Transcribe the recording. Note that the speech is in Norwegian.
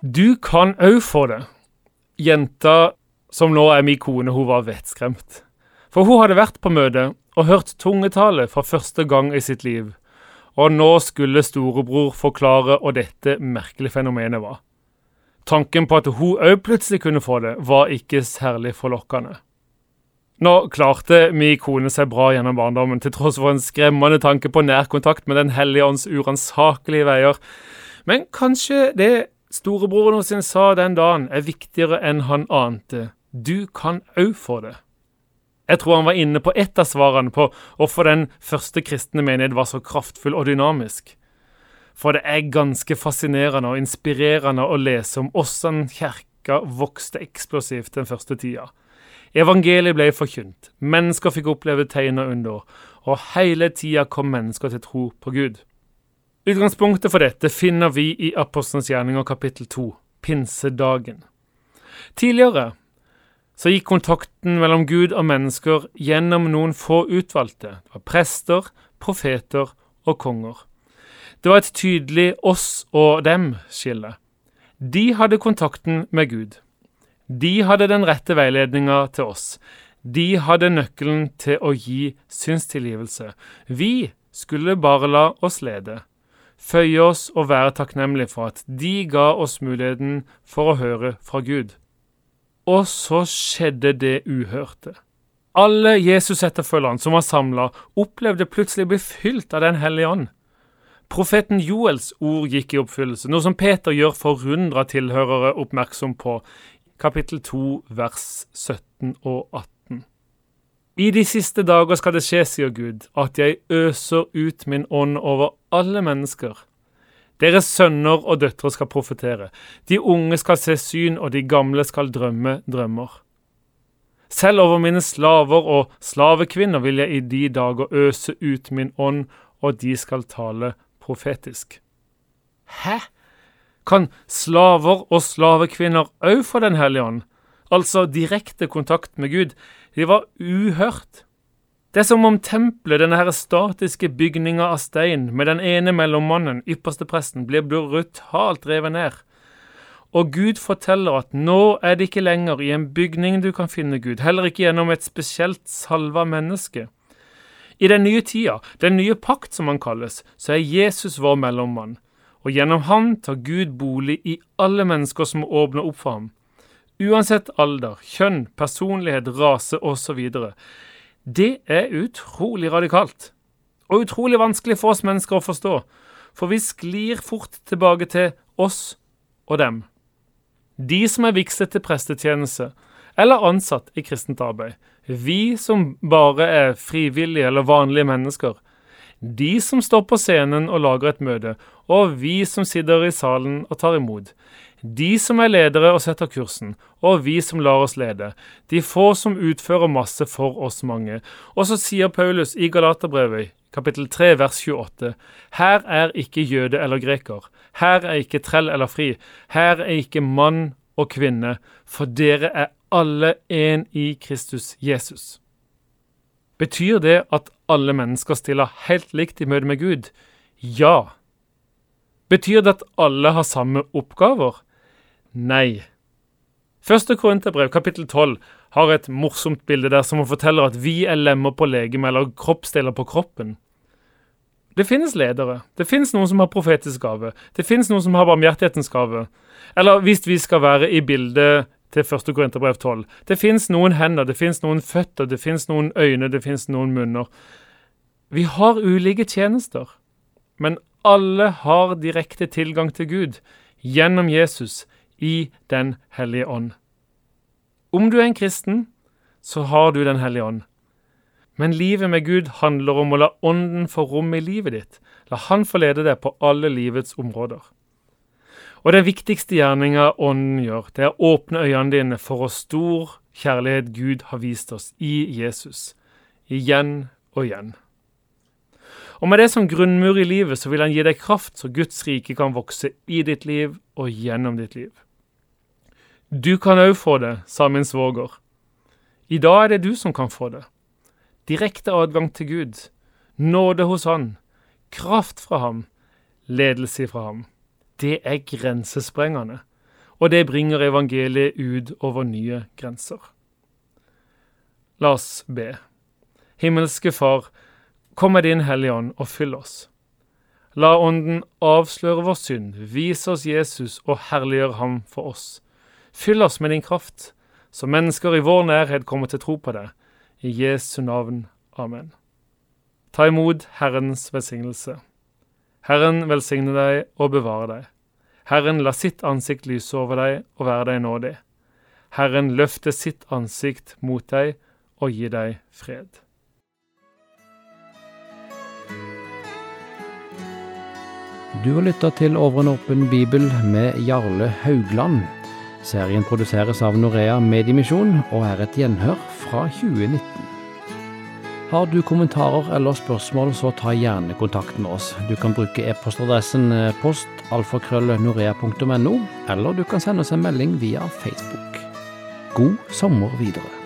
Du kan òg få det. Jenta som nå er min kone, hun var vettskremt. For hun hadde vært på møte og hørt tungetale for første gang i sitt liv. Og nå skulle storebror forklare hva dette merkelige fenomenet var. Tanken på at hun òg plutselig kunne få det, var ikke særlig forlokkende. Nå klarte min kone seg bra gjennom barndommen, til tross for en skremmende tanke på nærkontakt med Den hellige ånds uransakelige veier. Men kanskje det storebroren sin sa den dagen, er viktigere enn han ante. Du kan òg få det. Jeg tror han var inne på ett av svarene på hvorfor den første kristne menighet var så kraftfull og dynamisk. For det er ganske fascinerende og inspirerende å lese om hvordan kirka vokste eksplosivt den første tida. Evangeliet ble forkynt, mennesker fikk oppleve tegn og under, og hele tida kom mennesker til tro på Gud. Utgangspunktet for dette finner vi i Apostelens gjerninger kapittel 2, pinsedagen. Tidligere så gikk kontakten mellom Gud og mennesker gjennom noen få utvalgte. Det var prester, profeter og konger. Det var et tydelig oss og dem-skille. De hadde kontakten med Gud. De hadde den rette veiledninga til oss. De hadde nøkkelen til å gi synstilgivelse. Vi skulle bare la oss lede, føye oss og være takknemlige for at de ga oss muligheten for å høre fra Gud. Og så skjedde det uhørte. Alle Jesus-etterfølgerne som var samla, opplevde plutselig å bli fylt av Den hellige ånd. Profeten Joels ord gikk i oppfyllelse, noe som Peter gjør forundra tilhørere oppmerksom på, kapittel 2, vers 17 og 18. I de siste dager skal det skje, sier Gud, at jeg øser ut min ånd over alle mennesker. Deres sønner og døtre skal profetere. De unge skal se syn, og de gamle skal drømme drømmer. Selv over mine slaver og slavekvinner vil jeg i de dager øse ut min ånd, og de skal tale profetisk. Hæ? Kan slaver og slavekvinner òg få Den hellige ånd? Altså direkte kontakt med Gud? De var uhørt. Det er som om tempelet, denne her statiske bygninga av stein, med den ene mellommannen, ypperste presten, blir brutalt revet ned. Og Gud forteller at nå er det ikke lenger i en bygning du kan finne Gud, heller ikke gjennom et spesielt salva menneske. I den nye tida, den nye pakt som han kalles, så er Jesus vår mellommann, og gjennom han tar Gud bolig i alle mennesker som åpner opp for ham. Uansett alder, kjønn, personlighet, rase osv. Det er utrolig radikalt. Og utrolig vanskelig for oss mennesker å forstå. For vi sklir fort tilbake til oss og dem. De som er vigslet til prestetjeneste, eller ansatt i kristent arbeid. Vi som bare er frivillige eller vanlige mennesker. De som står på scenen og lager et møte, og vi som sitter i salen og tar imot. De som er ledere og setter kursen, og vi som lar oss lede. De få som utfører masse for oss mange. Og så sier Paulus i Galaterbrevet, kapittel 3, vers 28, Her er ikke jøde eller greker. Her er ikke trell eller fri. Her er ikke mann og kvinne, for dere er alle én i Kristus Jesus. Betyr det at alle mennesker stiller helt likt i møte med Gud? Ja. Betyr det at alle har samme oppgaver? Nei. Første Korinterbrev, kapittel 12, har et morsomt bilde der som forteller at vi er lemmer på legemet eller kroppsdeler på kroppen. Det finnes ledere, det finnes noen som har profetisk gave, det finnes noen som har barmhjertighetens gave. Eller hvis vi skal være i bildet til første Korinterbrev 12. Det finnes noen hender, det finnes noen føtter, det finnes noen øyne, det finnes noen munner. Vi har ulike tjenester, men alle har direkte tilgang til Gud gjennom Jesus i Den hellige ånd. Om du er en kristen, så har du Den hellige ånd. Men livet med Gud handler om å la Ånden få rom i livet ditt. La Han få lede deg på alle livets områder. Og den viktigste gjerninga Ånden gjør, det er å åpne øynene dine for hvor stor kjærlighet Gud har vist oss i Jesus. Igjen og igjen. Og med det som grunnmur i livet, så vil han gi deg kraft så Guds rike kan vokse i ditt liv og gjennom ditt liv. Du kan òg få det, sa min svoger. I dag er det du som kan få det. Direkte adgang til Gud, nåde hos Han, kraft fra Ham, ledelse fra Ham. Det er grensesprengende. og det bringer evangeliet ut over nye grenser. La oss be. Himmelske Far, kom med din Hellige Ånd og fyll oss. La Ånden avsløre vår synd, vise oss Jesus og herliggjør ham for oss. Fyll oss med din kraft, så mennesker i vår nærhet kommer til tro på deg. I Jesu navn. Amen. Ta imot Herrens velsignelse. Herren velsigne deg og bevare deg. Herren la sitt ansikt lyse over deg og være deg nådig. Herren løfte sitt ansikt mot deg og gi deg fred. Du har lytta til Over en åpen bibel med Jarle Haugland. Serien produseres av Norea Mediemisjon og er et gjenhør fra 2019. Har du kommentarer eller spørsmål, så ta gjerne kontakt med oss. Du kan bruke e-postadressen postalfakrøllnorea.no, eller du kan sende oss en melding via Facebook. God sommer videre.